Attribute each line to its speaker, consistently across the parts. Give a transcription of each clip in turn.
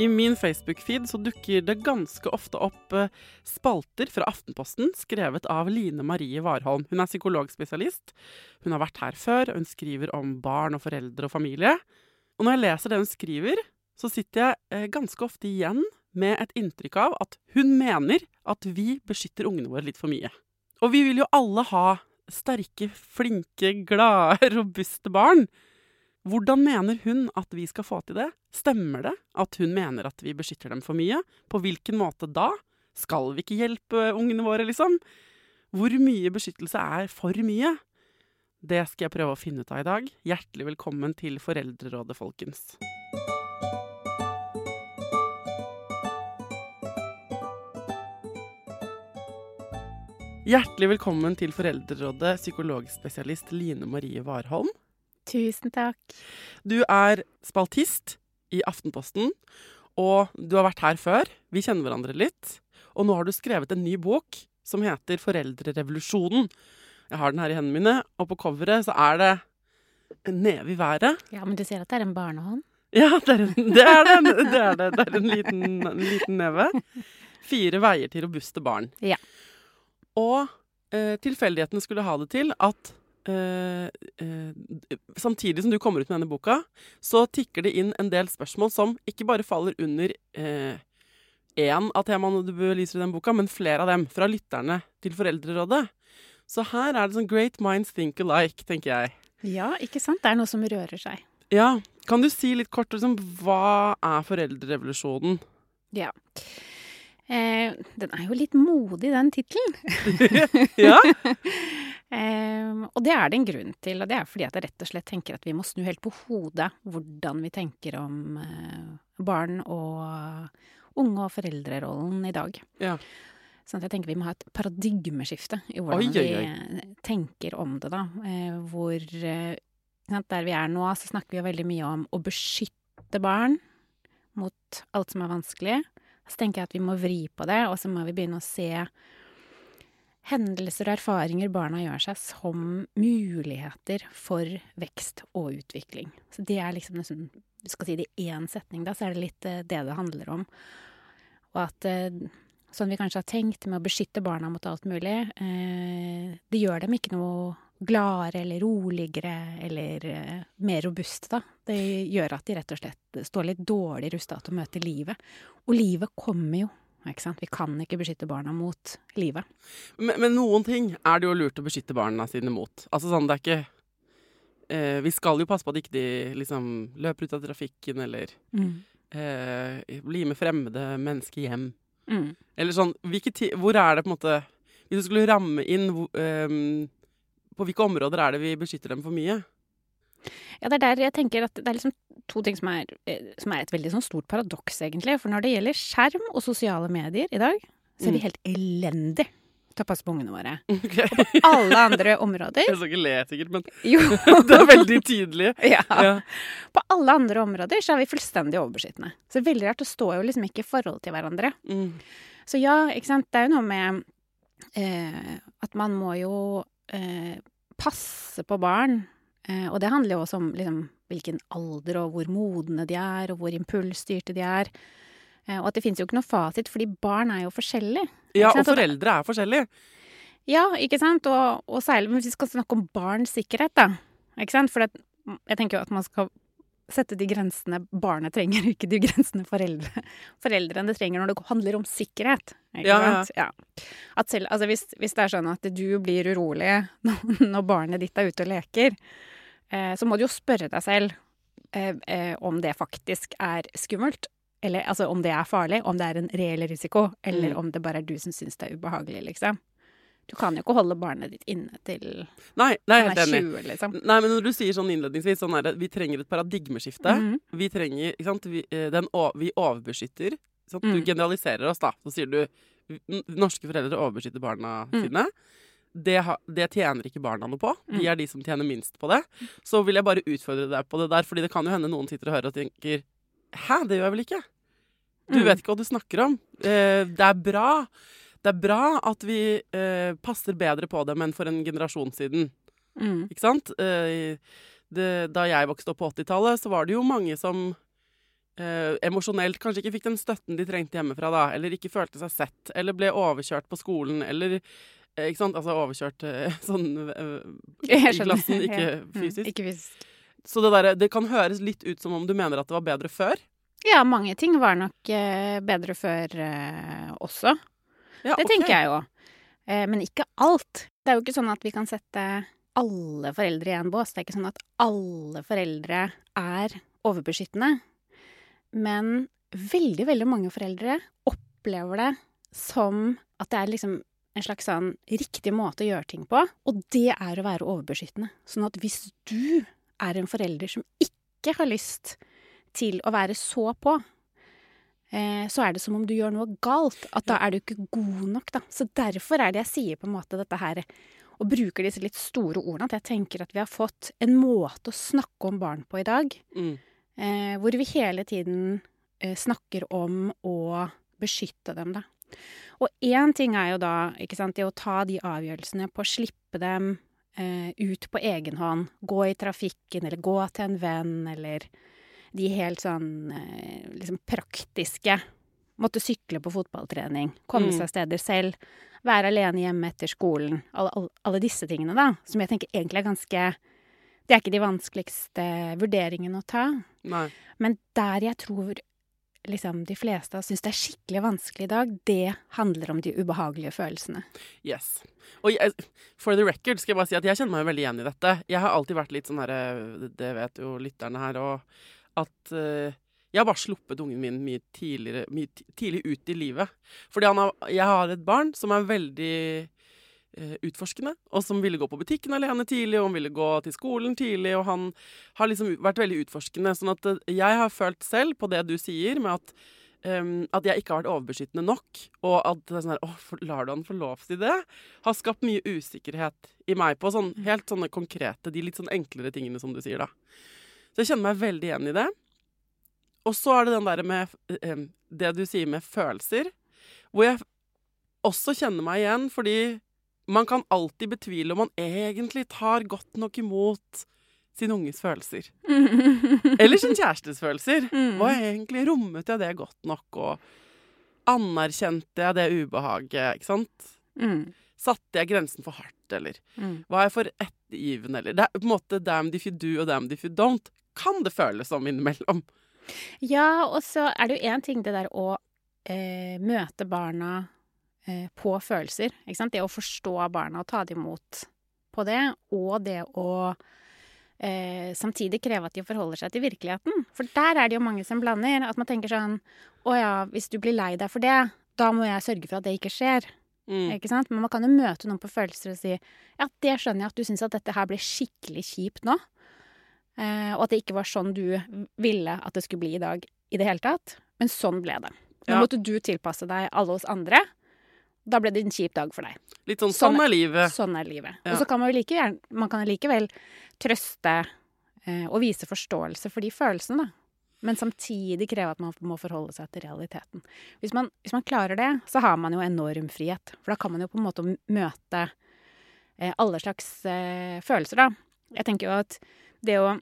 Speaker 1: I min Facebook-feed så dukker det ganske ofte opp eh, spalter fra Aftenposten skrevet av Line Marie Warholm. Hun er psykologspesialist. Hun har vært her før, og hun skriver om barn og foreldre og familie. Og når jeg leser det hun skriver, så sitter jeg eh, ganske ofte igjen med et inntrykk av at hun mener at vi beskytter ungene våre litt for mye. Og vi vil jo alle ha sterke, flinke, glade, robuste barn. Hvordan mener hun at vi skal få til det? Stemmer det at hun mener at vi beskytter dem for mye? På hvilken måte da? Skal vi ikke hjelpe ungene våre, liksom? Hvor mye beskyttelse er for mye? Det skal jeg prøve å finne ut av i dag. Hjertelig velkommen til Foreldrerådet, folkens. Hjertelig velkommen til Foreldrerådet, psykologspesialist Line Marie Warholm.
Speaker 2: Tusen takk.
Speaker 1: Du er spaltist i Aftenposten, og du har vært her før. Vi kjenner hverandre litt. Og nå har du skrevet en ny bok som heter Foreldrerevolusjonen. Jeg har den her i hendene mine, og på coveret så er det en neve i været.
Speaker 2: Ja, men du sier at det er en barnehånd?
Speaker 1: Ja, det er, en, det er det. Det er, det. Det er en, liten, en liten neve. Fire veier til robuste barn.
Speaker 2: Ja.
Speaker 1: Og eh, tilfeldighetene skulle ha det til at eh, samtidig som du kommer ut med denne boka, så tikker det inn en del spørsmål som ikke bare faller under én av temaene du belyser i den boka, men flere av dem fra lytterne til Foreldrerådet. Så her er det sånn great minds think alike, tenker jeg.
Speaker 2: Ja, ikke sant? Det er noe som rører seg.
Speaker 1: Ja. Kan du si litt kort liksom, hva er foreldrerevolusjonen?
Speaker 2: Ja. Eh, den er jo litt modig, den tittelen.
Speaker 1: ja.
Speaker 2: eh, og det er det en grunn til, og det er fordi at jeg rett og slett tenker at vi må snu helt på hodet hvordan vi tenker om eh, barn og unge og foreldrerollen i dag.
Speaker 1: Ja.
Speaker 2: Sånn jeg tenker vi må ha et paradigmeskifte i hvordan
Speaker 1: Oi, oi, oi.
Speaker 2: vi tenker om det, da. Eh, hvor eh, Der vi er nå, så snakker vi jo veldig mye om å beskytte barn mot alt som er vanskelig. Så tenker jeg at vi må vri på det, og så må vi begynne å se hendelser og erfaringer barna gjør seg, som muligheter for vekst og utvikling. Så det er liksom nesten Du skal si det i én setning, da, så er det litt eh, det det handler om. Og at eh, sånn vi kanskje har tenkt med å beskytte barna mot alt mulig, eh, det gjør dem ikke noe gladere eller roligere eller eh, mer robuste, da. Det gjør at de rett og slett står litt dårlig rusta til å møte livet. Og livet kommer jo, ikke sant. Vi kan ikke beskytte barna mot livet.
Speaker 1: Men, men noen ting er det jo lurt å beskytte barna sine mot. Altså sånn, det er ikke eh, Vi skal jo passe på at ikke de liksom løper ut av trafikken eller
Speaker 2: Mm.
Speaker 1: eh, blir med fremmede mennesker hjem.
Speaker 2: Mm.
Speaker 1: Eller sånn Hvor er det på en måte Hvis du skulle ramme inn ehm, På hvilke områder er det vi beskytter dem for mye?
Speaker 2: Ja, det er der jeg tenker at det er liksom to ting som er, eh, som er et veldig sånn stort paradoks, egentlig. For når det gjelder skjerm og sosiale medier i dag, så er vi
Speaker 1: Mm.
Speaker 2: helt elendige til å passe på ungene våre.
Speaker 1: På
Speaker 2: Alle andre områder
Speaker 1: Jeg skal ikke le, sikkert, men
Speaker 2: Jo.
Speaker 1: det er veldig tydelig.
Speaker 2: Ja.
Speaker 1: Ja.
Speaker 2: På alle andre områder så er vi fullstendig overbeskyttende. Så det er veldig rart. Det står jo liksom ikke i forhold til hverandre.
Speaker 1: Mm.
Speaker 2: Så ja, ikke sant. Det er jo noe med eh, at man må jo passe på barn. Eh, og det handler jo også om liksom, hvilken alder og hvor modne de er, og hvor impulsstyrte de er. Eh, og at det finnes jo ikke noe fasit, fordi barn er jo forskjellige.
Speaker 1: Ja, og foreldre er forskjellige.
Speaker 2: Ja, ikke sant? Og, og særlig hvis vi skal snakke om barns sikkerhet, da. Ikke sant? For det, jeg tenker jo at man skal sette de grensene barnet trenger, ikke de grensene foreldre, foreldrene trenger når det handler om sikkerhet. Ikke
Speaker 1: Ja, ja.
Speaker 2: Ja. At selv, altså hvis, hvis det er sånn at du blir urolig når, når barnet ditt er ute og leker, eh, så må du jo spørre deg selv eh, eh, om det faktisk er skummelt. Eller altså om det er farlig, om det er en reell risiko, eller
Speaker 1: Mm.
Speaker 2: om det bare er du som syns det er ubehagelig, liksom. Du kan jo ikke holde barnet ditt inne til
Speaker 1: Nei, nei,
Speaker 2: han er 20, liksom.
Speaker 1: Nei, men når du sier sånn innledningsvis sånn er det, Vi trenger et paradigmeskifte.
Speaker 2: Mhm.
Speaker 1: Vi trenger ikke sant? Vi, eh, den, vi overbeskytter. Sant? Du
Speaker 2: Mm.
Speaker 1: generaliserer oss, da. Så sier du norske foreldre overbeskytter barna
Speaker 2: Mm.
Speaker 1: sine. Det, det tjener ikke barna noe på. De
Speaker 2: Mm.
Speaker 1: er de som tjener minst på det. Så vil jeg bare utfordre deg på det der, fordi det kan jo hende noen sitter og hører og tenker Hæ, det gjør jeg vel ikke? Du
Speaker 2: Mm.
Speaker 1: vet ikke hva du snakker om. Eh, det er bra. Det er bra at vi eh, passer bedre på dem enn for en generasjon siden.
Speaker 2: Mm.
Speaker 1: Ikke sant? Eh, det, da jeg vokste opp på 80-tallet, så var det jo mange som eh, emosjonelt kanskje ikke fikk den støtten de trengte hjemmefra, da, eller ikke følte seg sett, eller ble overkjørt på skolen, eller eh, ikke sant? Altså overkjørt eh, sånn eh, i klassen, ikke
Speaker 2: Ja. Mm,
Speaker 1: fysisk.
Speaker 2: Ikke fysisk.
Speaker 1: Så det, der, det kan høres litt ut som om du mener at det var bedre før.
Speaker 2: Ja, mange ting var nok bedre før også.
Speaker 1: Ja,
Speaker 2: Det tenker jeg jo. Eh, men ikke alt. Det er jo ikke sånn at vi kan sette alle foreldre i en bås. Det er ikke sånn at alle foreldre er overbeskyttende. Men veldig, veldig mange foreldre opplever det som at det er liksom en slags sånn riktig måte å gjøre ting på, og det er å være overbeskyttende. Sånn at hvis du er en forelder som ikke har lyst til å være så på, så er det som om du gjør noe galt. At da er du ikke god nok, da. Så derfor er det jeg sier på en måte dette her, og bruker disse litt store ordene, at jeg tenker at vi har fått en måte å snakke om barn på i dag,
Speaker 1: Mm.
Speaker 2: eh, hvor vi hele tiden eh, snakker om å beskytte dem, da. Og én ting er jo da ikke sant, det å ta de avgjørelsene på å slippe dem eh, ut på egen hånd. Gå i trafikken, eller gå til en venn, eller de helt sånn eh, liksom praktiske. Måtte sykle på fotballtrening, komme
Speaker 1: Mm.
Speaker 2: seg steder selv. Være alene hjemme etter skolen. Alle, alle, alle disse tingene, da. Som jeg tenker egentlig er ganske Det er ikke de vanskeligste vurderingene å ta.
Speaker 1: Nei.
Speaker 2: Men der jeg tror liksom de fleste av syns det er skikkelig vanskelig i dag, det handler om de ubehagelige følelsene.
Speaker 1: Yes. Og jeg, for the record skal jeg bare si at jeg kjenner meg veldig igjen i dette. Jeg har alltid vært litt sånn herre Det vet jo lytterne her òg. At uh, jeg har bare sluppet ungen min mye tidligere mye tidlig ut i livet. Fordi har, jeg har et barn som er veldig uh, utforskende, og som ville gå på butikken alene tidlig, og han ville gå til skolen tidlig, og han har liksom vært veldig utforskende. Sånn at eh, jeg har følt selv på det du sier, med at Um, at jeg ikke har vært overbeskyttende nok, og at det er sånn her, åh, for- lar du han få lov til det? Har skapt mye usikkerhet i meg på sånn, helt sånne konkrete, de litt sånn enklere tingene som du sier, da. Så jeg kjenner meg veldig igjen i det. Og så er det den derre med um, det du sier med følelser, hvor jeg også kjenner meg igjen, fordi man kan alltid betvile om man egentlig tar godt nok imot sin unges følelser. Eller sin kjærestes følelser.
Speaker 2: Hva
Speaker 1: Var egentlig rommet jeg det godt nok, og anerkjente jeg det ubehaget, ikke sant?
Speaker 2: Mm.
Speaker 1: Satte jeg grensen for hardt, eller
Speaker 2: Mm.
Speaker 1: var jeg for ettergivende, eller Det er på en måte damn if you do og damn if you don't. Kan det føles som innimellom.
Speaker 2: Ja, og så er det jo én ting det der å eh, møte barna eh, på følelser. Ikke sant? Det å forstå barna og ta dem imot på det, og det å eh, samtidig kreve at de forholder seg til virkeligheten. For der er det jo mange som blander. At man tenker sånn Å ja, hvis du blir lei deg for det, da må jeg sørge for at det ikke skjer.
Speaker 1: Mm.
Speaker 2: Ikke sant? Men man kan jo møte noen på følelser og si ja, det skjønner jeg at du syns at dette her blir skikkelig kjipt nå. Eh, og at det ikke var sånn du ville at det skulle bli i dag i det hele tatt. Men sånn ble det. Nå
Speaker 1: Ja.
Speaker 2: måtte du tilpasse deg alle oss andre. Da ble det en kjip dag for deg.
Speaker 1: Litt sånn
Speaker 2: Sånn
Speaker 1: sånn er livet.
Speaker 2: Sånn er livet.
Speaker 1: Ja.
Speaker 2: Og så kan man jo like gjerne Man kan likevel trøste eh, og vise forståelse for de følelsene, da. Men samtidig kreve at man må forholde seg til realiteten. Hvis man, hvis man klarer det, så har man jo enorm frihet. For da kan man jo på en måte møte eh, alle slags eh, følelser, da. Jeg tenker jo at det å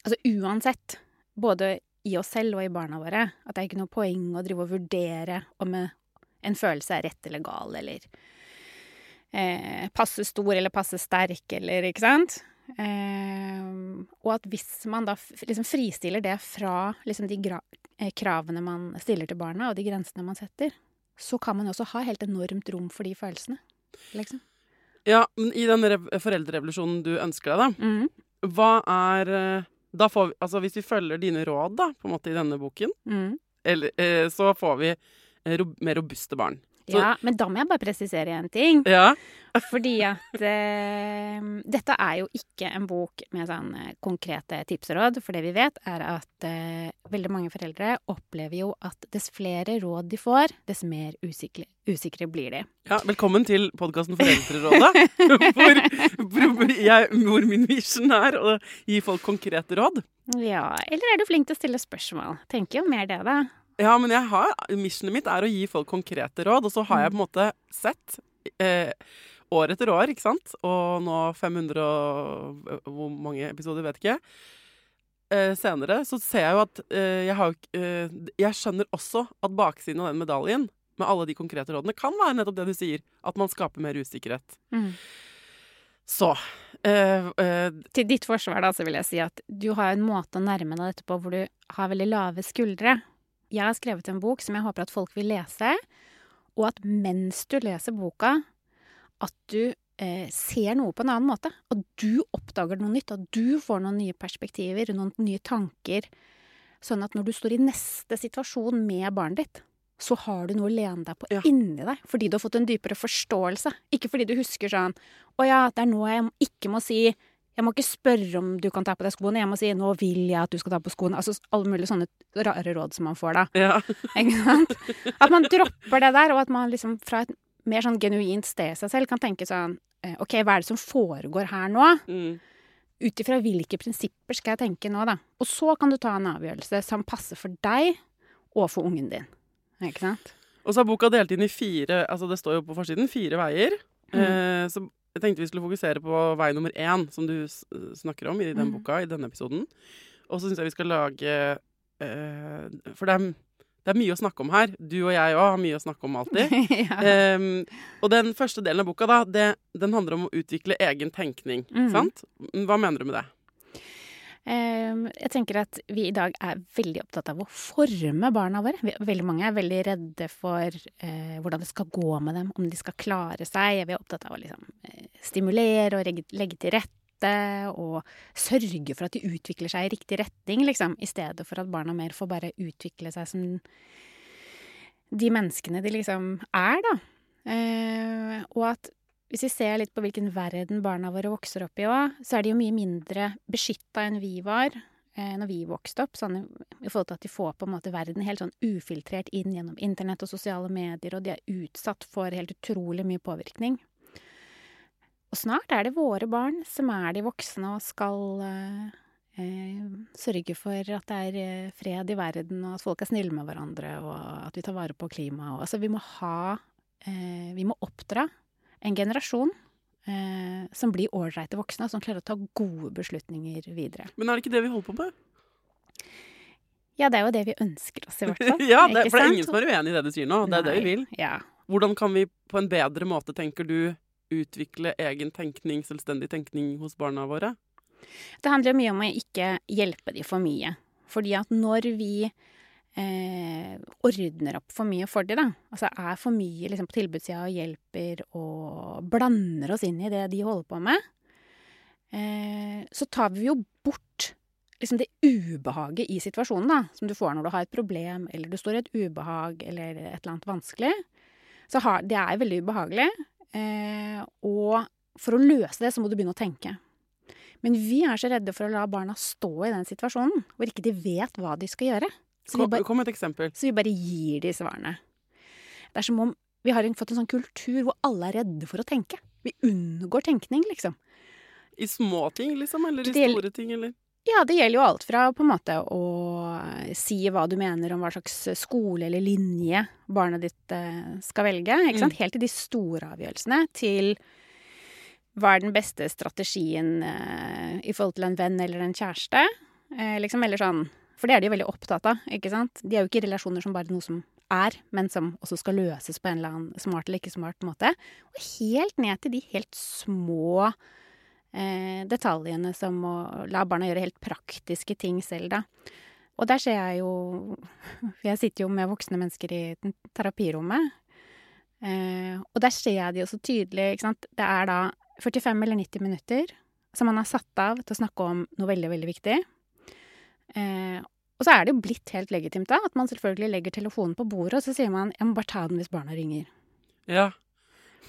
Speaker 2: Altså uansett, både i oss selv og i barna våre, at det er ikke noe poeng å drive og vurdere om en følelse er rett eller gal, eller eh, passe stor eller passe sterk, eller ikke sant? Eh, og at hvis man da liksom fristiller det fra liksom de eh, kravene man stiller til barna, og de grensene man setter, så kan man også ha helt enormt rom for de følelsene. Liksom.
Speaker 1: Ja, men i den rev foreldrerevolusjonen du ønsker deg, da,
Speaker 2: Mhm.
Speaker 1: Hva er eh, da får vi, altså Hvis vi følger dine råd da, på en måte i denne boken,
Speaker 2: mm.
Speaker 1: eller, eh, så får vi eh, mer robuste barn.
Speaker 2: Ja, men da må jeg bare presisere en ting.
Speaker 1: Ja.
Speaker 2: Fordi at eh, dette er jo ikke en bok med sånn eh, konkrete tips og råd. For det vi vet, er at eh, veldig mange foreldre opplever jo at dess flere råd de får, dess mer usikre, usikre blir de.
Speaker 1: ja velkommen til podkasten Foreldrerådet. hvor, hvor, jeg, hvor min mission er å gi folk konkrete råd.
Speaker 2: Ja, eller er du flink til å stille spørsmål? Tenker jo mer det, da.
Speaker 1: Ja, men jeg har, missionet mitt er å gi folk konkrete råd, og så har jeg på en måte sett eh, år etter år, ikke sant? Og nå 500 og hvor mange episoder, vet ikke. Eh, senere så ser jeg jo at eh, jeg har eh, Jeg skjønner også at baksiden av den medaljen, med alle de konkrete rådene, kan være nettopp det du sier. At man skaper mer usikkerhet.
Speaker 2: Mm.
Speaker 1: Så eh, eh,
Speaker 2: Til ditt forsvar da, så vil jeg si at du har en måte å nærme deg dette på hvor du har veldig lave skuldre. Jeg har skrevet en bok som jeg håper at folk vil lese, og at mens du leser boka, at du eh, ser noe på en annen måte. At du oppdager noe nytt, at du får noen nye perspektiver, noen nye tanker. Sånn at når du står i neste situasjon med barnet ditt, så har du noe å lene deg på
Speaker 1: Ja.
Speaker 2: inni deg. Fordi du har fått en dypere forståelse. Ikke fordi du husker sånn Å ja, det er nå jeg ikke må si jeg må ikke spørre om du kan ta på deg skoene. Jeg må si 'nå vil jeg at du skal ta på skoene'. Altså alle mulige sånne rare råd som man får da.
Speaker 1: ja.
Speaker 2: Ikke sant? At man dropper det der, og at man liksom fra et mer sånn genuint sted i seg selv kan tenke sånn eh, OK, hva er det som foregår her nå?
Speaker 1: Mm.
Speaker 2: Ut ifra hvilke prinsipper skal jeg tenke nå, da? Og så kan du ta en avgjørelse som passer for deg og for ungen din. Ikke sant?
Speaker 1: Og så er boka delt inn i fire Altså det står jo på forsiden fire veier.
Speaker 2: Mm.
Speaker 1: Eh, så jeg tenkte vi skulle fokusere på vei nummer én, som du snakker om i den
Speaker 2: Mm.
Speaker 1: boka, i denne episoden. Og så syns jeg vi skal lage eh, For det er, det er mye å snakke om her. Du og jeg òg har mye å snakke om alltid.
Speaker 2: ja.
Speaker 1: Em, og den første delen av boka, da, det, den handler om å utvikle egen tenkning.
Speaker 2: Mm.
Speaker 1: Sant? Hva mener du med det?
Speaker 2: Ehm, jeg tenker at vi i dag er veldig opptatt av å forme barna våre. Veldig mange er veldig redde for eh, hvordan det skal gå med dem, om de skal klare seg. Vi er opptatt av å liksom, eh, stimulere og legge, til rette og sørge for at de utvikler seg i riktig retning, liksom, i stedet for at barna mer får bare utvikle seg som de menneskene de liksom er, da. Eh, og at hvis vi ser litt på hvilken verden barna våre vokser opp i òg, så er de jo mye mindre beskytta enn vi var eh, når vi vokste opp. Sånn, I forhold til at de får på en måte verden helt sånn ufiltrert inn gjennom internett og sosiale medier, og de er utsatt for helt utrolig mye påvirkning. Og snart er det våre barn som er de voksne og skal eh, eh, sørge for at det er eh, fred i verden, og at folk er snille med hverandre, og at vi tar vare på klimaet. Altså, vi må ha eh, Vi må oppdra en generasjon eh, som blir ålreite voksne, som klarer å ta gode beslutninger videre.
Speaker 1: Men er det ikke det vi holder på med?
Speaker 2: Ja, det er jo det vi ønsker oss, i hvert fall.
Speaker 1: ja, det, for det er ingen som er uenig i det du sier nå. Det er det vi vil.
Speaker 2: Ja.
Speaker 1: Hvordan kan vi på en bedre måte, tenker du, utvikle egen tenkning, selvstendig tenkning hos barna våre?
Speaker 2: Det handler mye om å ikke hjelpe de for mye. Fordi at når vi eh, ordner opp for mye for de, da, altså er for mye liksom, på tilbudssida og hjelper og blander oss inn i det de holder på med, eh, så tar vi jo bort liksom det ubehaget i situasjonen, da, som du får når du har et problem, eller du står i et ubehag, eller et eller annet vanskelig, så har, det er veldig ubehagelig. Eh, og for å løse det, så må du begynne å tenke. Men vi er så redde for å la barna stå i den situasjonen, hvor ikke de vet hva de skal gjøre. Så vi
Speaker 1: Kom,
Speaker 2: bare,
Speaker 1: kom et eksempel.
Speaker 2: så vi bare gir de svarene. Det er som om vi har fått en sånn kultur hvor alle er redde for å tenke. Vi unngår tenkning, liksom.
Speaker 1: I små ting, liksom? Eller i
Speaker 2: gjelder-
Speaker 1: store ting, eller?
Speaker 2: Ja, det gjelder jo alt fra på en måte å si hva du mener om hva slags skole eller linje barnet ditt eh, skal velge, ikke sant? Helt til de store avgjørelsene, til hva er den beste strategien eh, i forhold til en venn eller en kjæreste, eh, liksom, eller sånn. For det er de veldig opptatt av, ikke sant? De er jo ikke relasjoner som bare noe som er, men som også skal løses på en eller annen smart eller ikke smart måte. Og helt ned til de helt små eh, detaljene som å la barna gjøre helt praktiske ting selv, da. Og der ser jeg jo For jeg sitter jo med voksne mennesker i terapirommet. Eh, og der ser jeg de jo så tydelig, ikke sant. Det er da 45 eller 90 minutter som man har satt av til å snakke om noe veldig, veldig viktig. Eh, og så er det jo blitt helt legitimt da, at man selvfølgelig legger telefonen på bordet, og så sier man jeg må bare ta den hvis barna ringer.
Speaker 1: Ja.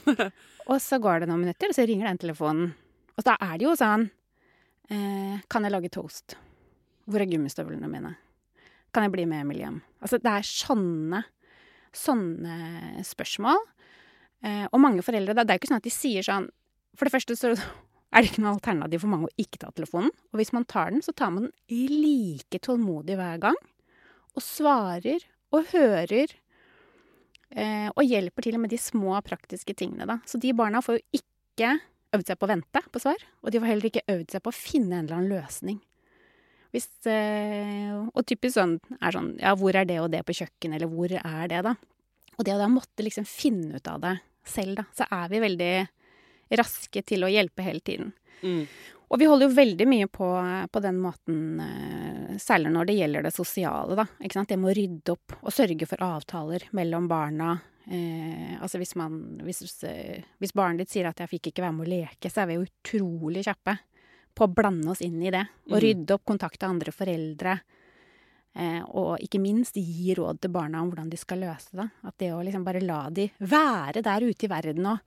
Speaker 2: Og så går det noen minutter, og så ringer den telefonen. Og da er det jo sånn eh, Kan jeg lage toast? Hvor er gummistøvlene mine? Kan jeg bli med Emil hjem? Altså, det er sånne, sånne spørsmål. Eh, og mange foreldre Det er jo ikke sånn at de sier sånn For det første så er det ikke noe alternativ for mange å ikke ta telefonen. Og hvis man tar den, så tar man den like tålmodig hver gang. Og svarer og hører Eh, og hjelper til med de små praktiske tingene, da. Så de barna får jo ikke øvd seg på å vente på svar, og de får heller ikke øvd seg på å finne en eller annen løsning. Hvis, eh, og typisk sånn er sånn Ja, hvor er det og det på kjøkkenet, eller hvor er det, da? Og det å da måtte liksom finne ut av det selv, da, så er vi veldig raske til å hjelpe hele tiden.
Speaker 1: Mm.
Speaker 2: Og vi holder jo veldig mye på, på den måten, eh, særlig når det gjelder det sosiale, da. Ikke sant? Det med å rydde opp og sørge for avtaler mellom barna. Eh, altså hvis man hvis, hvis barnet ditt sier at 'jeg fikk ikke være med å leke', så er vi jo utrolig kjappe på å blande oss inn i det. Og
Speaker 1: Mm.
Speaker 2: rydde opp, kontakte andre foreldre. Eh, og ikke minst gi råd til barna om hvordan de skal løse det. At det å liksom bare la de være der ute i verden og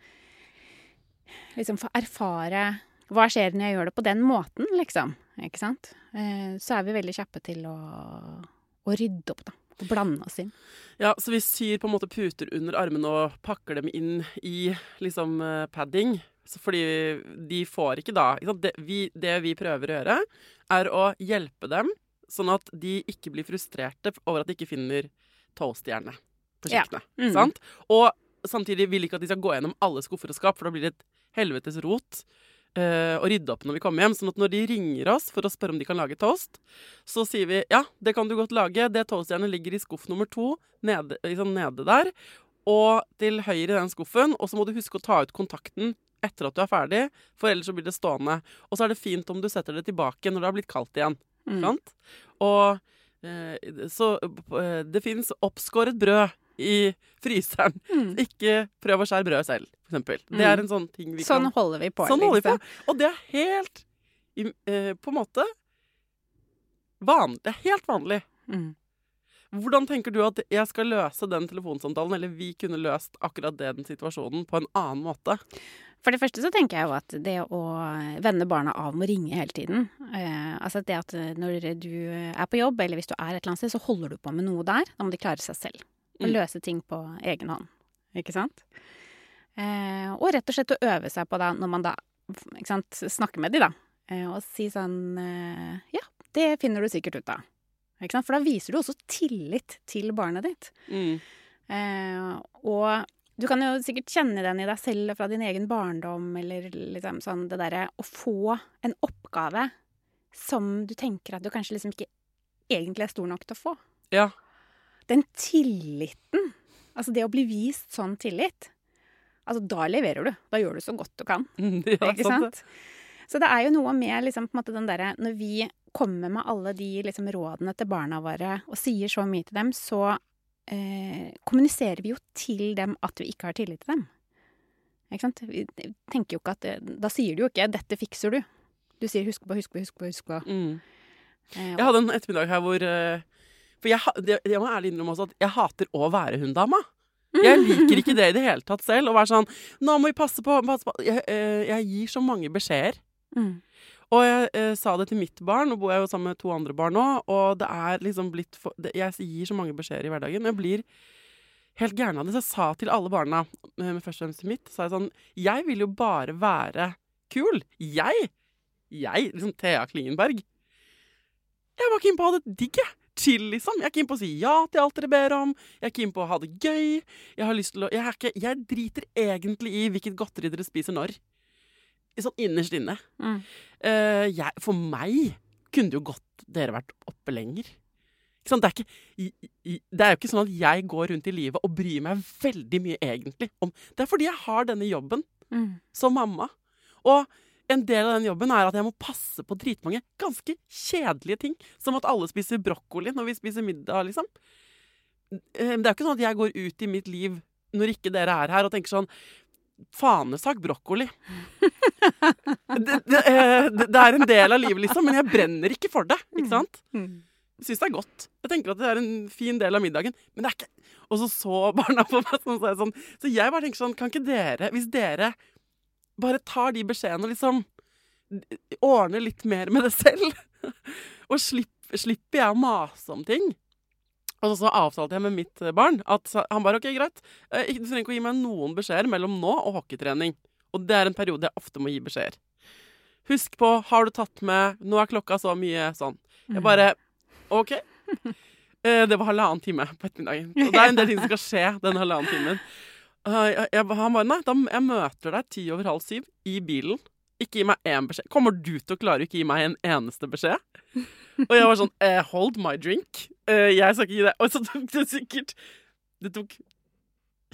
Speaker 2: liksom få erfare hva skjer når jeg gjør det på den måten, liksom. Ikke sant? Eh, så er vi veldig kjappe til å, å rydde opp, da. Og blande oss inn.
Speaker 1: Ja, så vi syr på en måte puter under armene og pakker dem inn i liksom eh, padding. Så fordi de får ikke da ikke? Det, vi, det vi prøver å gjøre, er å hjelpe dem sånn at de ikke blir frustrerte over at de ikke finner toastjerne på
Speaker 2: Ja. Mm.
Speaker 1: Sant? Og samtidig vil ikke at de skal gå gjennom alle skuffer og skap, for da blir det et helvetes rot å rydde opp når vi kommer hjem. Sånn at når de ringer oss for å spørre om de kan lage toast, så sier vi ja, det kan du godt lage. Det toastjernet ligger i skuff nummer to nede, liksom nede der. Og til høyre i den skuffen. Og så må du huske å ta ut kontakten etter at du er ferdig, for ellers så blir det stående. Og så er det fint om du setter det tilbake når det har blitt kaldt igjen.
Speaker 2: Mm.
Speaker 1: Sant? Og eh, så eh, det fins oppskåret brød i fryseren.
Speaker 2: Mm.
Speaker 1: Ikke prøv å skjære brød selv, for eksempel. Det er en sånn ting vi
Speaker 2: Sånn
Speaker 1: kan
Speaker 2: holder vi på.
Speaker 1: Sånn holder vi på.
Speaker 2: liksom.
Speaker 1: Og det er helt eh, På en måte vanlig. Det er helt vanlig.
Speaker 2: Mm.
Speaker 1: Hvordan tenker du at jeg skal løse den telefonsamtalen, eller vi kunne løst akkurat den situasjonen på en annen måte?
Speaker 2: For det første så tenker jeg jo at det å vende barna av med å ringe hele tiden eh, Altså det at når du er på jobb, eller hvis du er et eller annet sted, så holder du på med noe der. Da må de klare seg selv. Og
Speaker 1: Mm.
Speaker 2: løse ting på egen hånd. Ikke sant? Eh, og rett og slett å øve seg på det når man da ikke sant, snakker med de da, eh, og si sånn eh, Ja, det finner du sikkert ut av. Ikke sant? For da viser du også tillit til barnet ditt.
Speaker 1: Mm.
Speaker 2: Eh, og du kan jo sikkert kjenne den i deg selv fra din egen barndom, eller liksom sånn det derre å få en oppgave som du tenker at du kanskje liksom ikke egentlig er stor nok til å få.
Speaker 1: Ja.
Speaker 2: Den tilliten, altså det å bli vist sånn tillit, altså da leverer du. Da gjør du så godt du kan.
Speaker 1: ja
Speaker 2: Ikke sant? Så det er jo noe med liksom, den derre Når vi kommer med alle de liksom, rådene til barna våre og sier så mye til dem, så eh, kommuniserer vi jo til dem at vi ikke har tillit til dem. Ikke sant? Vi tenker jo ikke at Da sier du jo ikke 'dette fikser du'. Du sier 'husk på, husk på, husk på'. husk på.
Speaker 1: Mm.
Speaker 2: Eh,
Speaker 1: Jeg hadde en ettermiddag her hvor eh, For jeg, jeg må ærlig innrømme også at jeg hater å være hunndama. Jeg liker ikke det i det hele tatt selv. Å være sånn 'Nå må vi passe på', passe på. Jeg, eh, jeg gir så mange beskjeder.
Speaker 2: Mm.
Speaker 1: Og jeg jeg sa det til mitt barn, nå bor jeg jo sammen med to andre barn nå, og det er liksom blitt for, det, Jeg gir så mange beskjeder i hverdagen. Jeg blir helt gæren av det. Så jeg sa til alle barna, med men først og fremst til mitt, sa jeg sånn Jeg vil jo bare være kul. Jeg! Jeg, liksom Thea Klingenberg. Jeg var keen på å ha det digg, jeg. Chill, liksom. Jeg er keen på å si ja til alt dere ber om. Jeg er keen på å ha det gøy. Jeg har lyst til å Jeg, er ikke, jeg driter egentlig i hvilket godteri dere spiser når. Sånn innerst inne.
Speaker 2: Mm.
Speaker 1: Uh, jeg, for meg kunne det jo godt dere vært oppe lenger. Ikke sant? Det, er ikke, i- i- det er jo ikke sånn at jeg går rundt i livet og bryr meg veldig mye egentlig om Det er fordi jeg har denne jobben
Speaker 2: Mm.
Speaker 1: som mamma. Og en del av den jobben er at jeg må passe på dritmange ganske kjedelige ting. Som at alle spiser brokkoli når vi spiser middag, liksom. Eh, Det er jo ikke sånn at jeg går ut i mitt liv når ikke dere er her, og tenker sånn Fanesak brokkoli. det, det, eh, det, det er en del av livet, liksom, men jeg brenner ikke for det. Ikke sant?
Speaker 2: Mm.
Speaker 1: Jeg syns det er godt. Jeg tenker at det er en fin del av middagen. Men det er ikke Og så så barna på meg sånn. så jeg bare tenker sånn Kan ikke dere, hvis dere bare tar de beskjedene og liksom ordner litt mer med det selv, og slipper, slipper jeg å mase om ting Og så, avtalte jeg med mitt barn at han bare OK, greit. eh, Du trenger ikke å gi meg noen beskjeder mellom nå og hockeytrening. Og det er en periode jeg ofte må gi beskjeder. Husk på, har du tatt med Nå er klokka så mye sånn. Jeg bare OK. Eh, det var halvannen time på ettermiddagen. Og det er en del ting som skal skje den halvannen timen. Jeg, han bare Nei, da, jeg møter deg ti over halv syv i bilen. Ikke gi meg én beskjed. Kommer du til å klare å ikke gi meg en eneste beskjed? Og jeg var sånn eh, Hold my drink. Eh, jeg skal ikke gi deg Og så tok det sikkert Det tok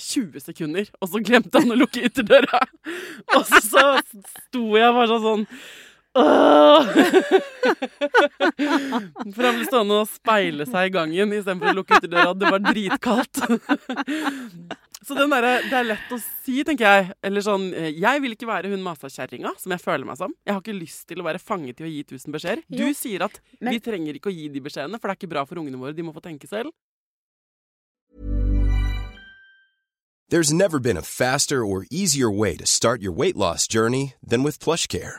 Speaker 1: 20 sekunder, og så glemte han å lukke ytterdøra. Og så, så sto jeg bare sånn Åh! For han ble stående og speile seg i gangen istedenfor å lukke ytterdøra. Det var dritkaldt. Så den derre Det er lett å si, tenker jeg. Eller sånn Jeg vil ikke være hun masakjerringa som jeg føler meg som. Jeg har ikke lyst til å være fanget i å gi tusen beskjeder. Du
Speaker 2: Jo,
Speaker 1: sier at
Speaker 2: men-
Speaker 1: vi trenger ikke å gi de beskjedene, for det er ikke bra for ungene våre. De må få tenke selv.
Speaker 3: There's never been a faster or easier way to start your weight loss journey than with PlushCare.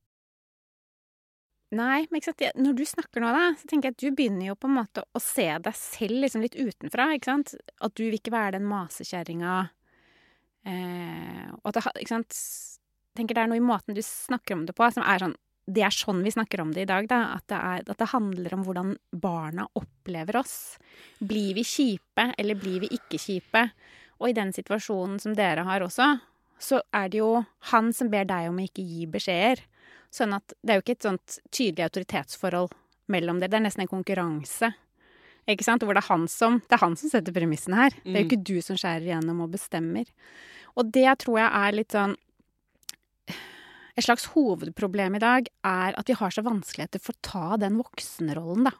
Speaker 2: Nei, men? Når du snakker nå, da, så tenker jeg at du begynner jo på en måte å se deg selv liksom litt utenfra. ikke sant? At du vil ikke være den masekjerringa. Eh, og at det, ikke sant? Tenker det er noe i måten du snakker om det på, som er sånn Det er sånn vi snakker om det i dag, da. At det, er, at det handler om hvordan barna opplever oss. Blir vi kjipe, eller blir vi ikke kjipe? Og i den situasjonen som dere har også, så er det jo han som ber deg om å ikke gi beskjeder. Sånn at det er jo ikke et sånt tydelig autoritetsforhold mellom dere. Det er nesten en konkurranse. Ikke sant? Hvor det er han som, det er han som setter premissene her. Det er jo ikke du som skjærer igjennom og bestemmer. Og det tror jeg er litt sånn Et slags hovedproblem i dag er at vi har så vanskeligheter for å ta den voksenrollen, da.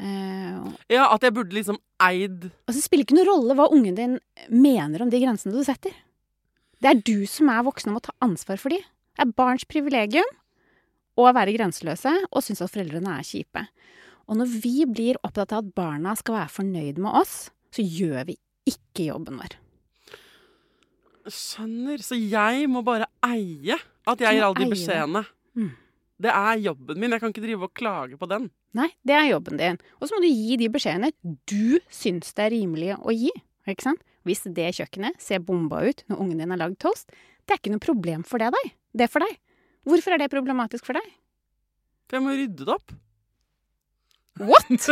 Speaker 2: Uh,
Speaker 1: Ja, at jeg burde liksom eid
Speaker 2: og så spiller ikke noen rolle hva ungen din mener om de grensene du setter. Det er du som er voksen og må ta ansvar for de. Det er barns privilegium å være grenseløse og synes at foreldrene er kjipe. Og når vi blir opptatt av at barna skal være fornøyd med oss, så gjør vi ikke jobben vår.
Speaker 1: Skjønner. Så jeg må bare eie at jeg gir alle de beskjedene.
Speaker 2: Mm.
Speaker 1: Det er jobben min. Jeg kan ikke drive og klage på den.
Speaker 2: Nei, det er jobben din. Og så må du gi de beskjedene du syns det er rimelig å gi. Ikke sant? Hvis det kjøkkenet ser bomba ut når ungen din har lagd toast, det er ikke noe problem for det, deg. Det for deg. Hvorfor er det problematisk for deg?
Speaker 1: For jeg må rydde det opp.
Speaker 2: What?!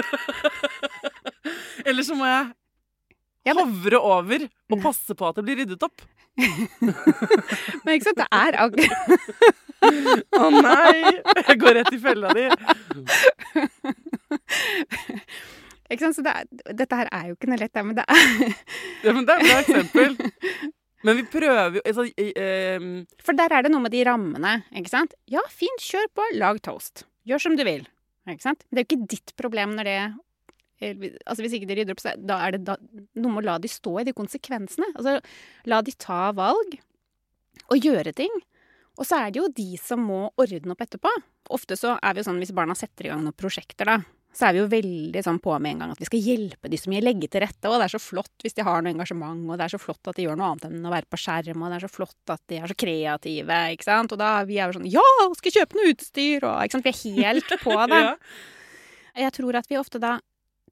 Speaker 1: Eller så må jeg hovre over og passe på at det blir ryddet opp.
Speaker 2: Men ikke sant, det er akkurat
Speaker 1: Å nei! Jeg går rett i fella di.
Speaker 2: Ikke sant, så det er, Dette her er jo ikke noe lett, men det er
Speaker 1: Ja, men det er et eksempel. Men vi prøver jo altså, ehm,
Speaker 2: For der er det noe med de rammene, ikke sant? Ja, fint, kjør på, lag toast. Gjør som du vil. Ikke sant? Det er jo ikke ditt problem når det Altså Hvis ikke de rydder opp, så da er det da, noe med å la de stå i de konsekvensene. Altså la de ta valg og gjøre ting. Og så er det jo de som må ordne opp etterpå. Ofte så er vi jo sånn hvis barna setter i gang noen prosjekter, da, så er vi jo veldig sånn på med en gang at vi skal hjelpe de så mye, legge til rette. Og det er så flott hvis de har noe engasjement, og det er så flott at de gjør noe annet enn å være på skjerm, og det er så flott at de er så kreative, ikke sant. Og da vi er jo sånn ja, skal kjøpe noe utstyr, og ikke sant. Vi er helt på det.
Speaker 1: ja.
Speaker 2: Jeg tror at vi ofte da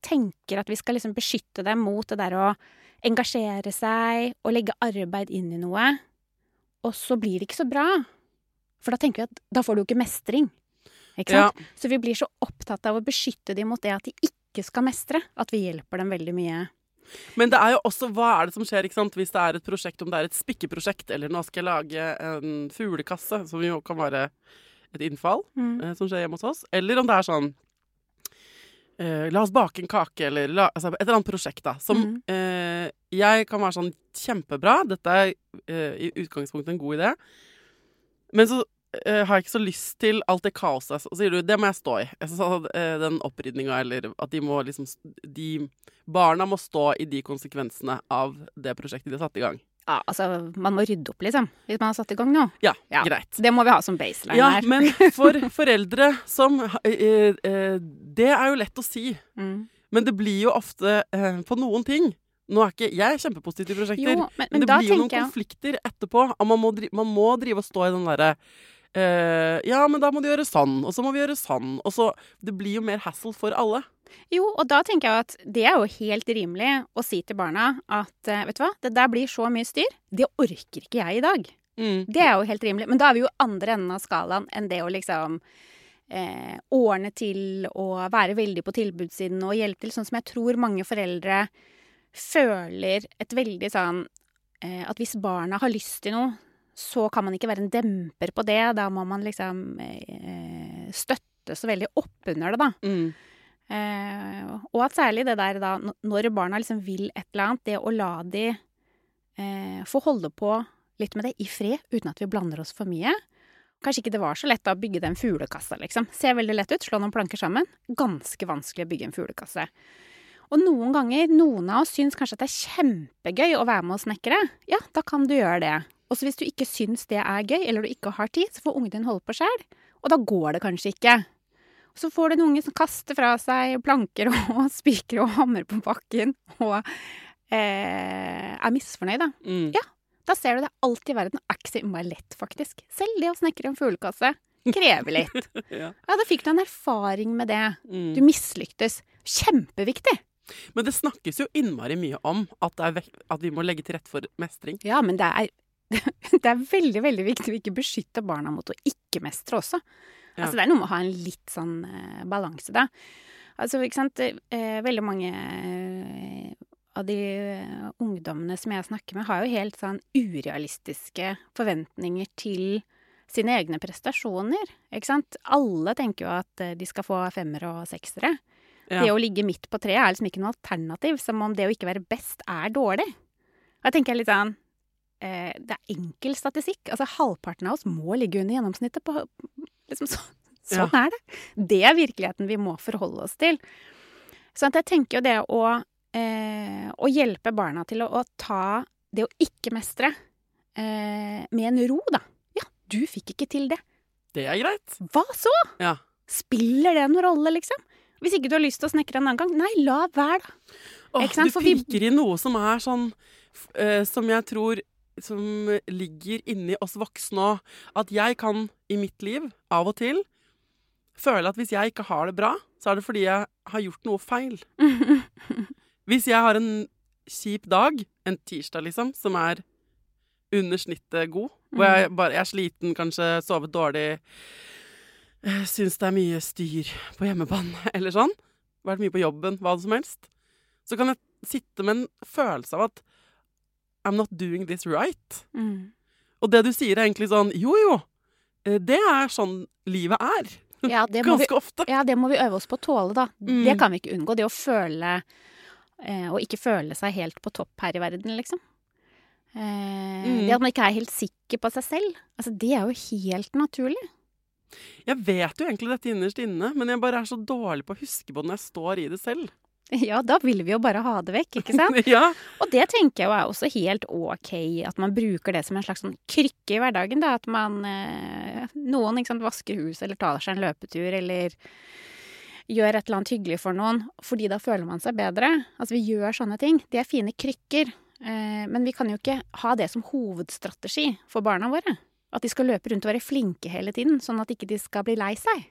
Speaker 2: tenker at vi skal liksom beskytte dem mot det der å engasjere seg og legge arbeid inn i noe, og så blir det ikke så bra. For da tenker vi at da får du jo ikke mestring.
Speaker 1: Ja.
Speaker 2: Så vi blir så opptatt av å beskytte dem mot det at de ikke skal mestre, at vi hjelper dem veldig mye.
Speaker 1: Men det er jo også hva er det som skjer ikke sant? hvis det er et prosjekt, om det er et spikkeprosjekt, eller nå skal jeg lage en fuglekasse, som jo kan være et innfall
Speaker 2: Mm.
Speaker 1: eh, som skjer hjemme hos oss, eller om det er sånn eh, La oss bake en kake, eller la, altså et eller annet prosjekt, da. Som
Speaker 2: mm.
Speaker 1: eh, jeg kan være sånn kjempebra, dette er eh, i utgangspunktet en god idé, men så eh, har jeg ikke så lyst til alt det kaoset. Så sier du det må jeg stå i. Jeg sa, eh, den opprydninga, eller at de må liksom de, Barna må stå i de konsekvensene av det prosjektet de har satt i gang.
Speaker 2: Ja, altså, man må rydde opp, liksom, hvis man har satt i gang nå.
Speaker 1: Ja,
Speaker 2: Ja.
Speaker 1: greit.
Speaker 2: Det må vi ha som baseline
Speaker 1: Ja,
Speaker 2: her.
Speaker 1: men for foreldre som uh, Det er jo lett å si.
Speaker 2: Mm.
Speaker 1: Men det blir jo ofte på noen ting Nå er ikke Jeg er kjempepositiv til prosjekter.
Speaker 2: Jo, men, men,
Speaker 1: men det blir jo noen
Speaker 2: jeg
Speaker 1: konflikter etterpå. Man må, man må drive og stå i den derre eh, Ja, men da må du gjøre sånn, og så må vi gjøre sånn. Og så Det blir jo mer hassle for alle.
Speaker 2: Jo, og da tenker jeg at det er jo helt rimelig å si til barna at uh, vet du hva, det der blir så mye styr. Det orker ikke jeg i dag.
Speaker 1: Mm.
Speaker 2: Det er jo helt rimelig. Men da er vi jo andre enden av skalaen enn det å liksom eh, ordne til og være veldig på tilbudssiden og hjelpe til. Sånn som jeg tror mange foreldre føler et veldig sånn eh, At hvis barna har lyst til noe, så kan man ikke være en demper på det. Da må man liksom eh, støtte så veldig oppunder det, da.
Speaker 1: Mm.
Speaker 2: Eh, og at særlig det der da, når barna liksom vil et eller annet, det å la de eh, få holde på litt med det i fred, uten at vi blander oss for mye. Kanskje ikke det var så lett da å bygge den fuglekassa, liksom. Ser veldig lett ut, slå noen planker sammen. Ganske vanskelig å bygge en fuglekasse. Og noen ganger, noen av oss syns kanskje at det er kjempegøy å være med og snekre. Ja, da kan du gjøre det. Og så hvis du ikke syns det er gøy, eller du ikke har tid, så får ungen din holde på sjøl. Og da går det kanskje ikke. Så får du en unge som kaster fra seg planker og spikere og hammer på bakken og eh, er misfornøyd, da.
Speaker 1: Mm.
Speaker 2: Ja. Da ser du det alltid i verden er ikke så innmari lett, faktisk. Selv det å snekre en fuglekasse krever litt.
Speaker 1: Ja.
Speaker 2: Ja, da fikk du en erfaring med det.
Speaker 1: Mm.
Speaker 2: Du mislyktes. Kjempeviktig.
Speaker 1: Men det snakkes jo innmari mye om at, er at vi må legge til rette for mestring.
Speaker 2: Ja, men det er, det er veldig, veldig viktig å ikke beskytte barna mot å ikke mestre også.
Speaker 1: Ja.
Speaker 2: Altså, det er noe med å ha en litt sånn uh, balanse, da. Altså, ikke sant, uh, veldig mange uh, av de ungdommene som jeg snakker med, har jo helt sånn urealistiske forventninger til sine egne prestasjoner, ikke sant. Alle tenker jo at de skal få femmere og seksere.
Speaker 1: Ja.
Speaker 2: Det å ligge midt på treet er liksom ikke noe alternativ, som om det å ikke være best er dårlig. Da tenker jeg litt sånn eh, Det er enkel statistikk. Altså halvparten av oss må ligge under gjennomsnittet på liksom, så, Sånn er det. Det er virkeligheten vi må forholde oss til. Så at jeg tenker jo det å, eh, å hjelpe barna til å, å ta det å ikke mestre eh, med en ro, da. Ja, du fikk ikke til det.
Speaker 1: Det er greit.
Speaker 2: Hva så?
Speaker 1: Ja.
Speaker 2: Spiller det noen rolle, liksom? Hvis ikke du har lyst til å snekre en annen gang, nei, la være, da.
Speaker 1: Åh? Du
Speaker 2: vi-
Speaker 1: pirker i noe som er sånn eh, Som jeg tror Som ligger inni oss voksne òg. At jeg kan i mitt liv av og til føle at hvis jeg ikke har det bra, så er det fordi jeg har gjort noe feil. Hvis jeg har en kjip dag, en tirsdag liksom, som er under snittet god, hvor jeg bare jeg er sliten, kanskje sovet dårlig, eh, syns det er mye styr på hjemmebane eller sånn, vært mye på jobben, hva som helst, så kan jeg sitte med en følelse av at I'm not doing this right.
Speaker 2: Mm.
Speaker 1: Og det du sier er egentlig sånn Jo, jo, eh, det er sånn livet er.
Speaker 2: Ja, det må vi
Speaker 1: ofte.
Speaker 2: Ja, det må vi øve oss på å tåle, da.
Speaker 1: Mm.
Speaker 2: Det kan vi ikke unngå. Det å føle eh, Å ikke føle seg helt på topp her i verden, liksom. Eh,
Speaker 1: Mm.
Speaker 2: Det at man ikke er helt sikker på seg selv. Altså, det er jo helt naturlig.
Speaker 1: Jeg vet jo egentlig dette innerst inne, men jeg bare er så dårlig på å huske på det når jeg står i det selv.
Speaker 2: Ja, da vil vi jo bare ha det vekk, ikke sant?
Speaker 1: ja.
Speaker 2: Og det tenker jeg jo er også helt ok, at man bruker det som en slags sånn krykke i hverdagen. Da. At man eh, Noen sant, vasker hus eller tar seg en løpetur eller gjør et eller annet hyggelig for noen, fordi da føler man seg bedre. Altså vi gjør sånne ting. Det er fine krykker. Eh, men vi kan jo ikke ha det som hovedstrategi for barna våre. At de skal løpe rundt og være flinke hele tiden, sånn at ikke de skal bli lei seg.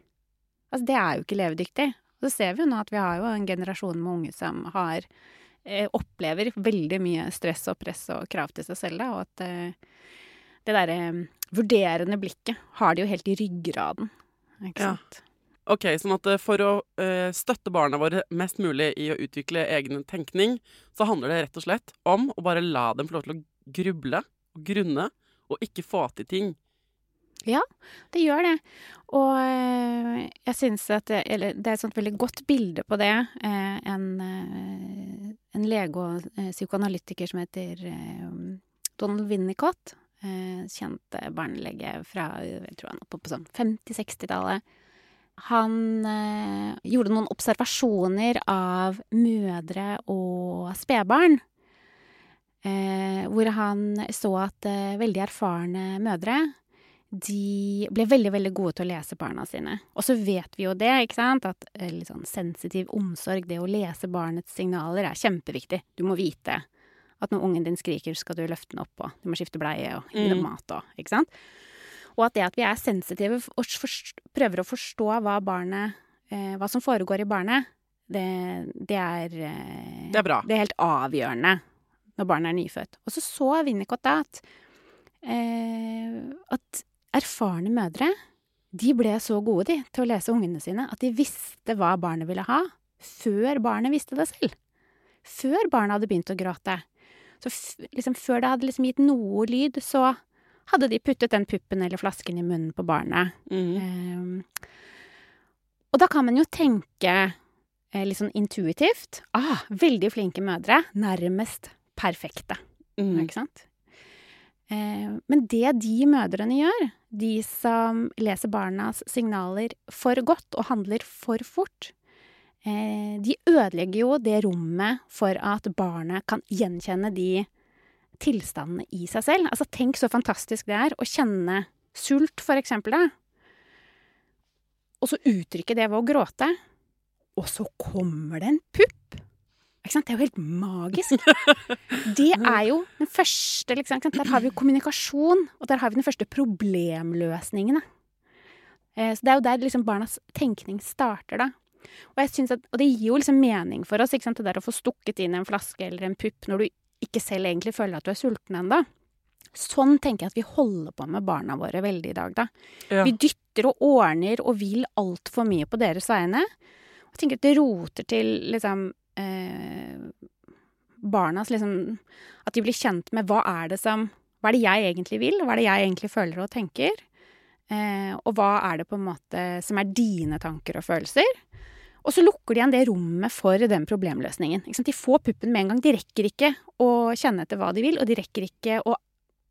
Speaker 2: Altså det er jo ikke levedyktig. Så ser vi jo nå at vi har jo en generasjon med unge som har eh, opplever veldig mye stress og press og krav til seg selv, da, og at eh, det derre eh, vurderende blikket har de jo helt i ryggraden. Ikke
Speaker 1: Ja.
Speaker 2: sant?
Speaker 1: Ok, sånn at eh, for å eh, støtte barna våre mest mulig i å utvikle egen tenkning, så handler det rett og slett om å bare la dem få lov til å gruble og grunne, og ikke få til ting.
Speaker 2: Det gjør det. Og eh, jeg syns at det, eller, det er et sånt veldig godt bilde på det. Eh, en, eh, en lege og psykoanalytiker som heter Donald Winnicott. Kjent barnelege fra jeg tror han oppe på sånn 50-60-tallet. Han gjorde noen observasjoner av mødre og spedbarn. Hvor han så at veldig erfarne mødre de ble veldig veldig gode til å lese barna sine. Og så vet vi jo det, ikke sant, at eh, litt sånn sensitiv omsorg, det å lese barnets signaler, er kjempeviktig. Du må vite at når ungen din skriker, skal du løfte den opp, og du må skifte bleie og gi dem
Speaker 1: Mm.
Speaker 2: mat og Ikke sant? Og at det at vi er sensitive og forst- prøver å forstå hva barnet eh, Hva som foregår i barnet, det, det er eh,
Speaker 1: Det er bra.
Speaker 2: Det er helt avgjørende når barnet er nyfødt. Og så så Winnicott da at, eh, at erfarne mødre de ble så gode de, til å lese ungene sine at de visste hva barnet ville ha, før barnet visste det selv. Før barnet hadde begynt å gråte. Så liksom, før det hadde liksom gitt noe lyd, så hadde de puttet den puppen eller flasken i munnen på barnet.
Speaker 1: Mm.
Speaker 2: Um, og da kan man jo tenke eh, litt sånn intuitivt ah, veldig flinke mødre, nærmest perfekte.
Speaker 1: Mm.
Speaker 2: Ikke sant? Eh, men det de mødrene gjør, de som leser barnas signaler for godt og handler for fort, eh, de ødelegger jo det rommet for at barnet kan gjenkjenne de tilstandene i seg selv. Altså, tenk så fantastisk det er å kjenne sult, for eksempel, da. og så uttrykke det ved å gråte. Og så kommer det en pupp! Ikke sant? Det er jo helt magisk. Det er jo den første liksom? Der har vi jo kommunikasjon, og der har vi den første problemløsningene. Eh, Så det er jo der liksom barnas tenkning starter, da. Og, jeg at, og det gir jo liksom mening for oss, ikke sant? det der å få stukket inn en flaske eller en pupp når du ikke selv egentlig føler at du er sulten ennå. Sånn tenker jeg at vi holder på med barna våre veldig i dag, da.
Speaker 1: Ja.
Speaker 2: Vi dytter og ordner og vil altfor mye på deres vegne. Og tenker at det roter til liksom Barnas liksom At de blir kjent med hva er det som Hva er det jeg egentlig vil? Hva er det jeg egentlig føler og tenker? Eh, og hva er det på en måte som er dine tanker og følelser? Og så lukker de igjen det rommet for den problemløsningen. De får puppen med en gang. De rekker ikke å kjenne etter hva de vil, og de rekker ikke å,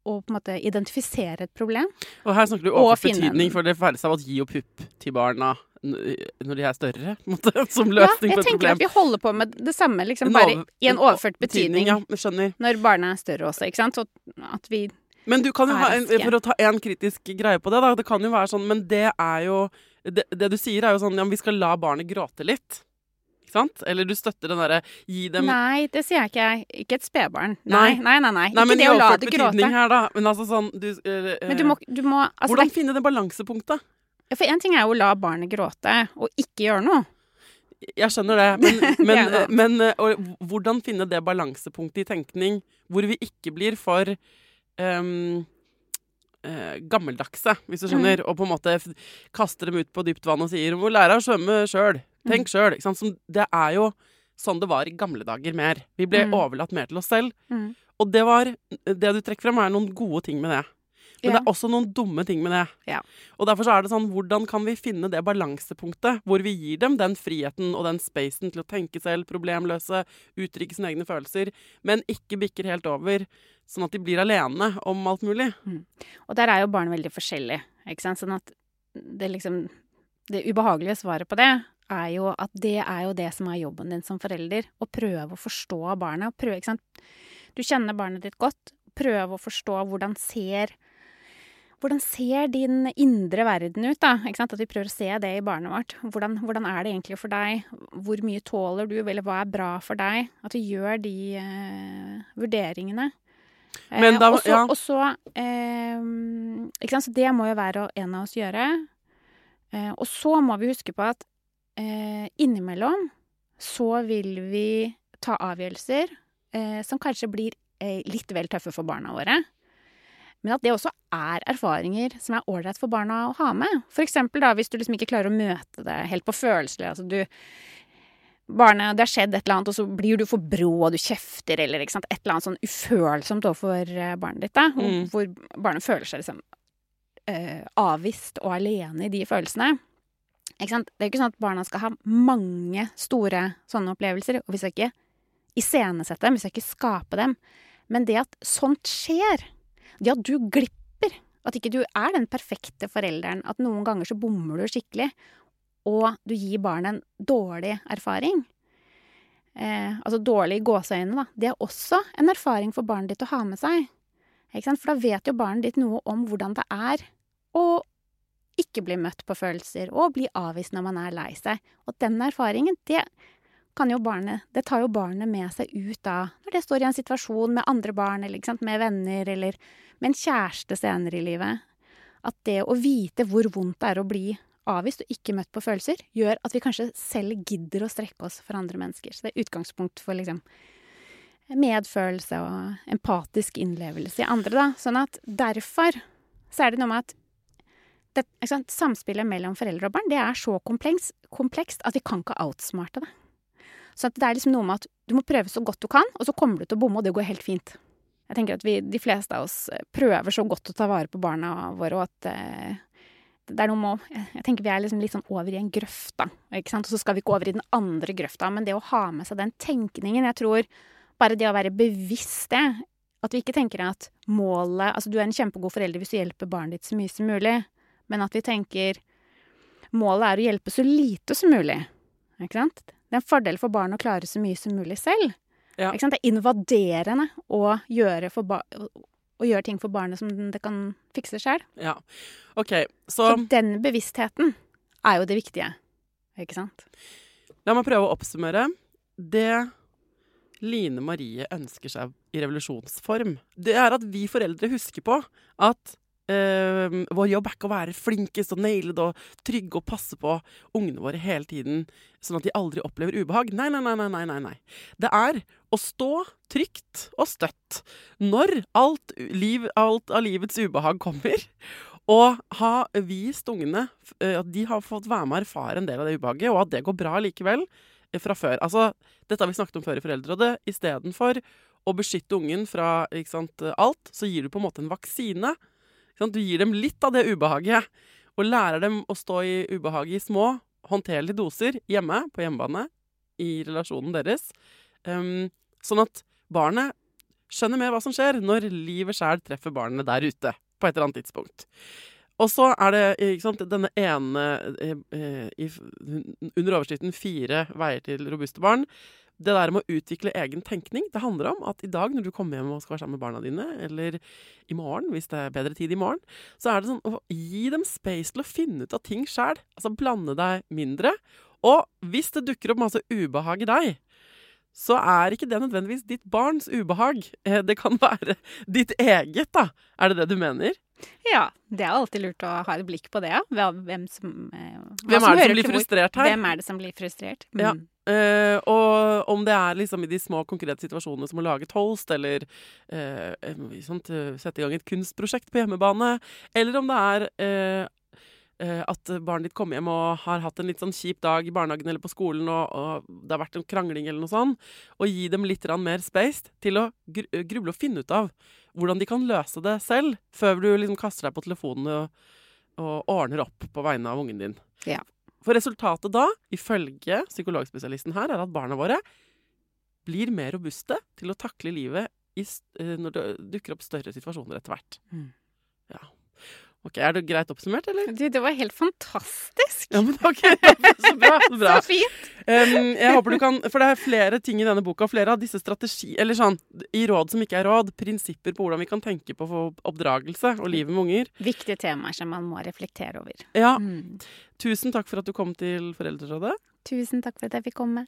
Speaker 2: og på en måte identifisere et problem.
Speaker 1: Og her snakker du
Speaker 2: en-
Speaker 1: betydning for det færreste av å gi og pupp til barna når de er større, måte, som
Speaker 2: Ja,
Speaker 1: løsning
Speaker 2: jeg
Speaker 1: på et
Speaker 2: tenker at vi holder på med det samme, liksom,
Speaker 1: En
Speaker 2: bare i en overført betydning.
Speaker 1: Ja.
Speaker 2: Når barna er større også, ikke sant. Så at vi
Speaker 1: Men du kan jo ha en, for å ta en kritisk greie på det, da. Det kan jo være sånn, men det er jo Det, det du sier, er jo sånn ja, vi skal la barnet gråte litt. Sant? Eller du støtter den derre gi dem
Speaker 2: Nei, det sier jeg ikke. Ikke et spedbarn.
Speaker 1: Nei.
Speaker 2: Nei, nei, nei. nei. Ikke det å la det gråte.
Speaker 1: her, da. Men altså sånn du, øh,
Speaker 2: Men du må, du må altså,
Speaker 1: Hvordan
Speaker 2: det,
Speaker 1: finne det balansepunktet?
Speaker 2: For én ting er jo å la barnet gråte, og ikke gjøre noe.
Speaker 1: Jeg skjønner det, men, men,
Speaker 2: Det det.
Speaker 1: men eh, og hvordan finne det balansepunktet i tenkning hvor vi ikke blir for um, uh, gammeldagse, hvis du skjønner,
Speaker 2: Mm.
Speaker 1: og på en måte kaster dem ut på dypt vann og sier 'må lære å svømme sjøl'.
Speaker 2: Mm.
Speaker 1: Tenk sjøl. Det er jo sånn det var i gamle dager mer. Vi ble
Speaker 2: Mm.
Speaker 1: overlatt mer til oss selv.
Speaker 2: Mm.
Speaker 1: Og det var Det du trekker frem, er noen gode ting med det. Men
Speaker 2: Ja.
Speaker 1: det er også noen dumme ting med det.
Speaker 2: Ja.
Speaker 1: Og derfor så er det sånn, hvordan kan vi finne det balansepunktet hvor vi gir dem den friheten og den spacen til å tenke selv, problemløse, uttrykke sine egne følelser, men ikke bikker helt over, sånn at de blir alene om alt mulig?
Speaker 2: Og der er jo barn veldig forskjellige, ikke sant. Sånn at det liksom Det ubehagelige svaret på det er jo at det er jo det som er jobben din som forelder. Å prøve å forstå barnet. Prøve. Du kjenner barnet ditt godt. Prøve å forstå hvordan ser hvordan ser din indre verden ut, da? At vi prøver å se det i barnet vårt. Hvordan, hvordan er det egentlig for deg? Hvor mye tåler du, eller hva er bra for deg? At vi gjør de eh, vurderingene. Eh,
Speaker 1: Men da-
Speaker 2: eh, også,
Speaker 1: ja.
Speaker 2: og så eh, så det må jo være og en av oss gjøre. Eh, og så må vi huske på at eh, innimellom så vil vi ta avgjørelser eh, som kanskje blir litt vel tøffe for barna våre. Men at det også er erfaringer som er ålreit for barna å ha med. For da, hvis du liksom ikke klarer å møte det helt på følelser. Altså du Barnet, det har skjedd et eller annet, og så blir du for brå, og du kjefter, eller sant, et eller annet sånn ufølsomt overfor eh, barnet ditt, da.
Speaker 1: Mm.
Speaker 2: Hvor barnet føler seg liksom eh, avvist og alene i de følelsene. Det er jo ikke sånn at barna skal ha mange store sånne opplevelser, og vi skal ikke iscenesette dem, vi skal ikke skape dem. Men det at sånt skjer, at du glipper, at ikke du er den perfekte forelderen, at noen ganger så bommer du skikkelig, og du gir barnet en dårlig erfaring, eh, altså dårlig i gåseøynene, da, det er også en erfaring for barnet ditt å ha med seg. For da vet jo barnet ditt noe om hvordan det er å ikke bli møtt på følelser, og bli avvist når man er lei seg. Og den erfaringen, det kan jo barnet Det tar jo barnet med seg ut da, når det står i en situasjon med andre barn, eller sant, med venner, eller med en kjæreste senere i livet. At det å vite hvor vondt det er å bli avvist og ikke møtt på følelser, gjør at vi kanskje selv gidder å strekke oss for andre mennesker. Så det er utgangspunkt for liksom medfølelse og empatisk innlevelse i andre, da. Sånn at derfor så er det noe med at det, samspillet mellom foreldre og barn det er så komplekst, komplekst at vi kan ikke outsmarte det. Så det er liksom noe med at du må prøve så godt du kan, og så kommer du til å bomme, og det går helt fint. Jeg tenker at vi, de fleste av oss prøver så godt å ta vare på barna våre, og at eh, det er noe med å Jeg tenker vi er liksom litt sånn over i en grøft, da. Ikke sant? Og så skal vi ikke over i den andre grøfta. Men det å ha med seg den tenkningen Jeg tror bare det å være bevisst det, at vi ikke tenker at målet Altså, du er en kjempegod forelder hvis du hjelper barnet ditt så mye som mulig, men at vi tenker målet er å hjelpe så lite som mulig. Ikke sant? Det er en fordel for barn å klare så mye som mulig selv.
Speaker 1: Ja.
Speaker 2: Ikke sant? Det er invaderende å gjøre, å gjøre ting for barnet som det kan fikse sjøl.
Speaker 1: Ja. Okay, så
Speaker 2: Så den bevisstheten er jo det viktige. Ikke sant?
Speaker 1: La meg prøve å oppsummere. Det Line Marie ønsker seg i revolusjonsform, det er at vi foreldre husker på at Uh, vår jobb er ikke å være flinkest og nailed og trygge og passe på ungene våre hele tiden, sånn at de aldri opplever ubehag. Nei, nei, nei, nei, nei, nei. Det er å stå trygt og støtt når alt, liv, alt av livets ubehag kommer. Og ha vist ungene uh, at de har fått være med og erfare en del av det ubehaget, og at det går bra likevel uh, fra før. Altså, dette har vi snakket om før i Foreldrerådet. Istedenfor å beskytte ungen fra sant, alt, så gir du på en måte en vaksine du gir dem litt av det ubehaget, og lærer dem å stå i ubehaget i små, håndterlige doser hjemme, på hjemmebane, i relasjonen deres. Um, sånn at barnet skjønner mer hva som skjer når livet sjæl treffer barnet der ute på et eller annet tidspunkt. Og så er det sant, denne ene eh, i, under overskriften 'Fire veier til robuste barn' det der med å utvikle egen tenkning, det handler om at i dag når du kommer hjem og skal være sammen med barna dine, eller i morgen, hvis det er bedre tid i morgen, så er det sånn å gi dem space til å finne ut av ting sjæl. Altså blande deg mindre. Og hvis det dukker opp masse ubehag i deg, så er ikke det nødvendigvis ditt barns ubehag. Eh, det kan være ditt eget, da. Er det det du mener?
Speaker 2: Ja, det er alltid lurt å ha et blikk på det, ja. Hvem som
Speaker 1: eh, Hvem er det som blir frustrert her?
Speaker 2: Hvem er det som blir frustrert?
Speaker 1: Mm. Ja. Uh, og om det er liksom i de små, konkrete situasjonene som å lage toast, eller uh, sånt, sette i gang et kunstprosjekt på hjemmebane, eller om det er at barnet ditt kommer hjem og har hatt en litt sånn kjip dag i barnehagen eller på skolen, og, og det har vært en krangling eller noe sånt, og gi dem litt mer space til å gruble og finne ut av hvordan de kan løse det selv, før du liksom kaster deg på telefonen og, og ordner opp på vegne av ungen din.
Speaker 2: Ja.
Speaker 1: For resultatet da, ifølge psykologspesialisten her, er at barna våre blir mer robuste til å takle livet eh, når det dukker opp større situasjoner etter hvert. Mm. Ok, Er det greit oppsummert, eller?
Speaker 2: Du, det var helt fantastisk!
Speaker 1: Ja, men ok, Så bra. Så, bra.
Speaker 2: så fint!
Speaker 1: Um, jeg håper du kan, For det er flere ting i denne boka, flere av disse strategi... Eller sånn, i råd som ikke er råd, prinsipper på hvordan vi kan tenke på oppdragelse og livet med unger.
Speaker 2: Viktige temaer som man må reflektere over.
Speaker 1: Ja. Mm. Tusen takk for at du kom til Foreldrerådet.
Speaker 2: Tusen takk for at jeg fikk komme.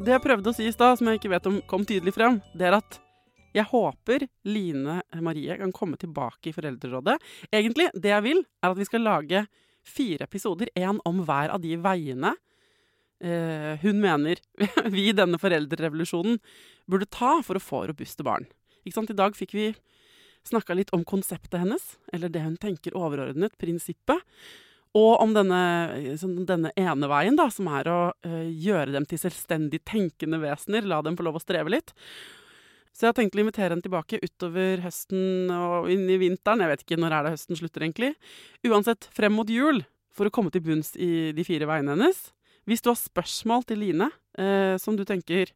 Speaker 1: Det jeg prøvde å si i stad, som jeg ikke vet om kom tydelig frem, det er at jeg håper Line Marie kan komme tilbake i Foreldrerådet. Egentlig, det jeg vil, er at vi skal lage fire episoder, én om hver av de veiene eh, hun mener vi i denne foreldrerevolusjonen burde ta for å få robuste barn. Ikke sant? I dag fikk vi snakka litt om konseptet hennes, eller det hun tenker overordnet, prinsippet. Og om denne, sånn, denne ene veien, da, som er å uh, gjøre dem til selvstendig tenkende vesener. La dem få lov å streve litt. Så jeg har tenkt å invitere henne tilbake utover høsten og inn i vinteren. Jeg vet ikke når er det høsten slutter, egentlig. Uansett, frem mot jul, for å komme til bunns i de fire veiene hennes. Hvis du har spørsmål til Line uh, som du tenker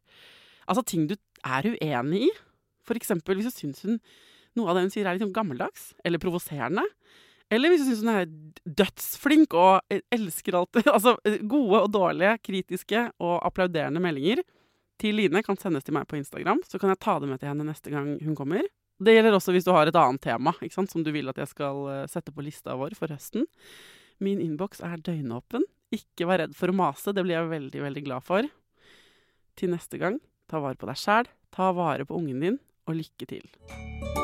Speaker 1: Altså ting du er uenig i. For eksempel hvis du syns hun noe av det hun sier er litt sånn gammeldags eller provoserende. Eller hvis du syns hun er dødsflink og elsker alt Altså gode og dårlige, kritiske og applauderende meldinger til Line kan sendes til meg på Instagram. Så kan jeg ta det med til henne neste gang hun kommer. Det gjelder også hvis du har et annet tema sant, som du vil at jeg skal eh, sette på lista vår for høsten. Min innboks er døgnåpen. Ikke vær redd for å mase, det blir jeg veldig, veldig glad for. Til neste gang, ta vare på deg sjæl, ta vare på ungen din, og lykke til.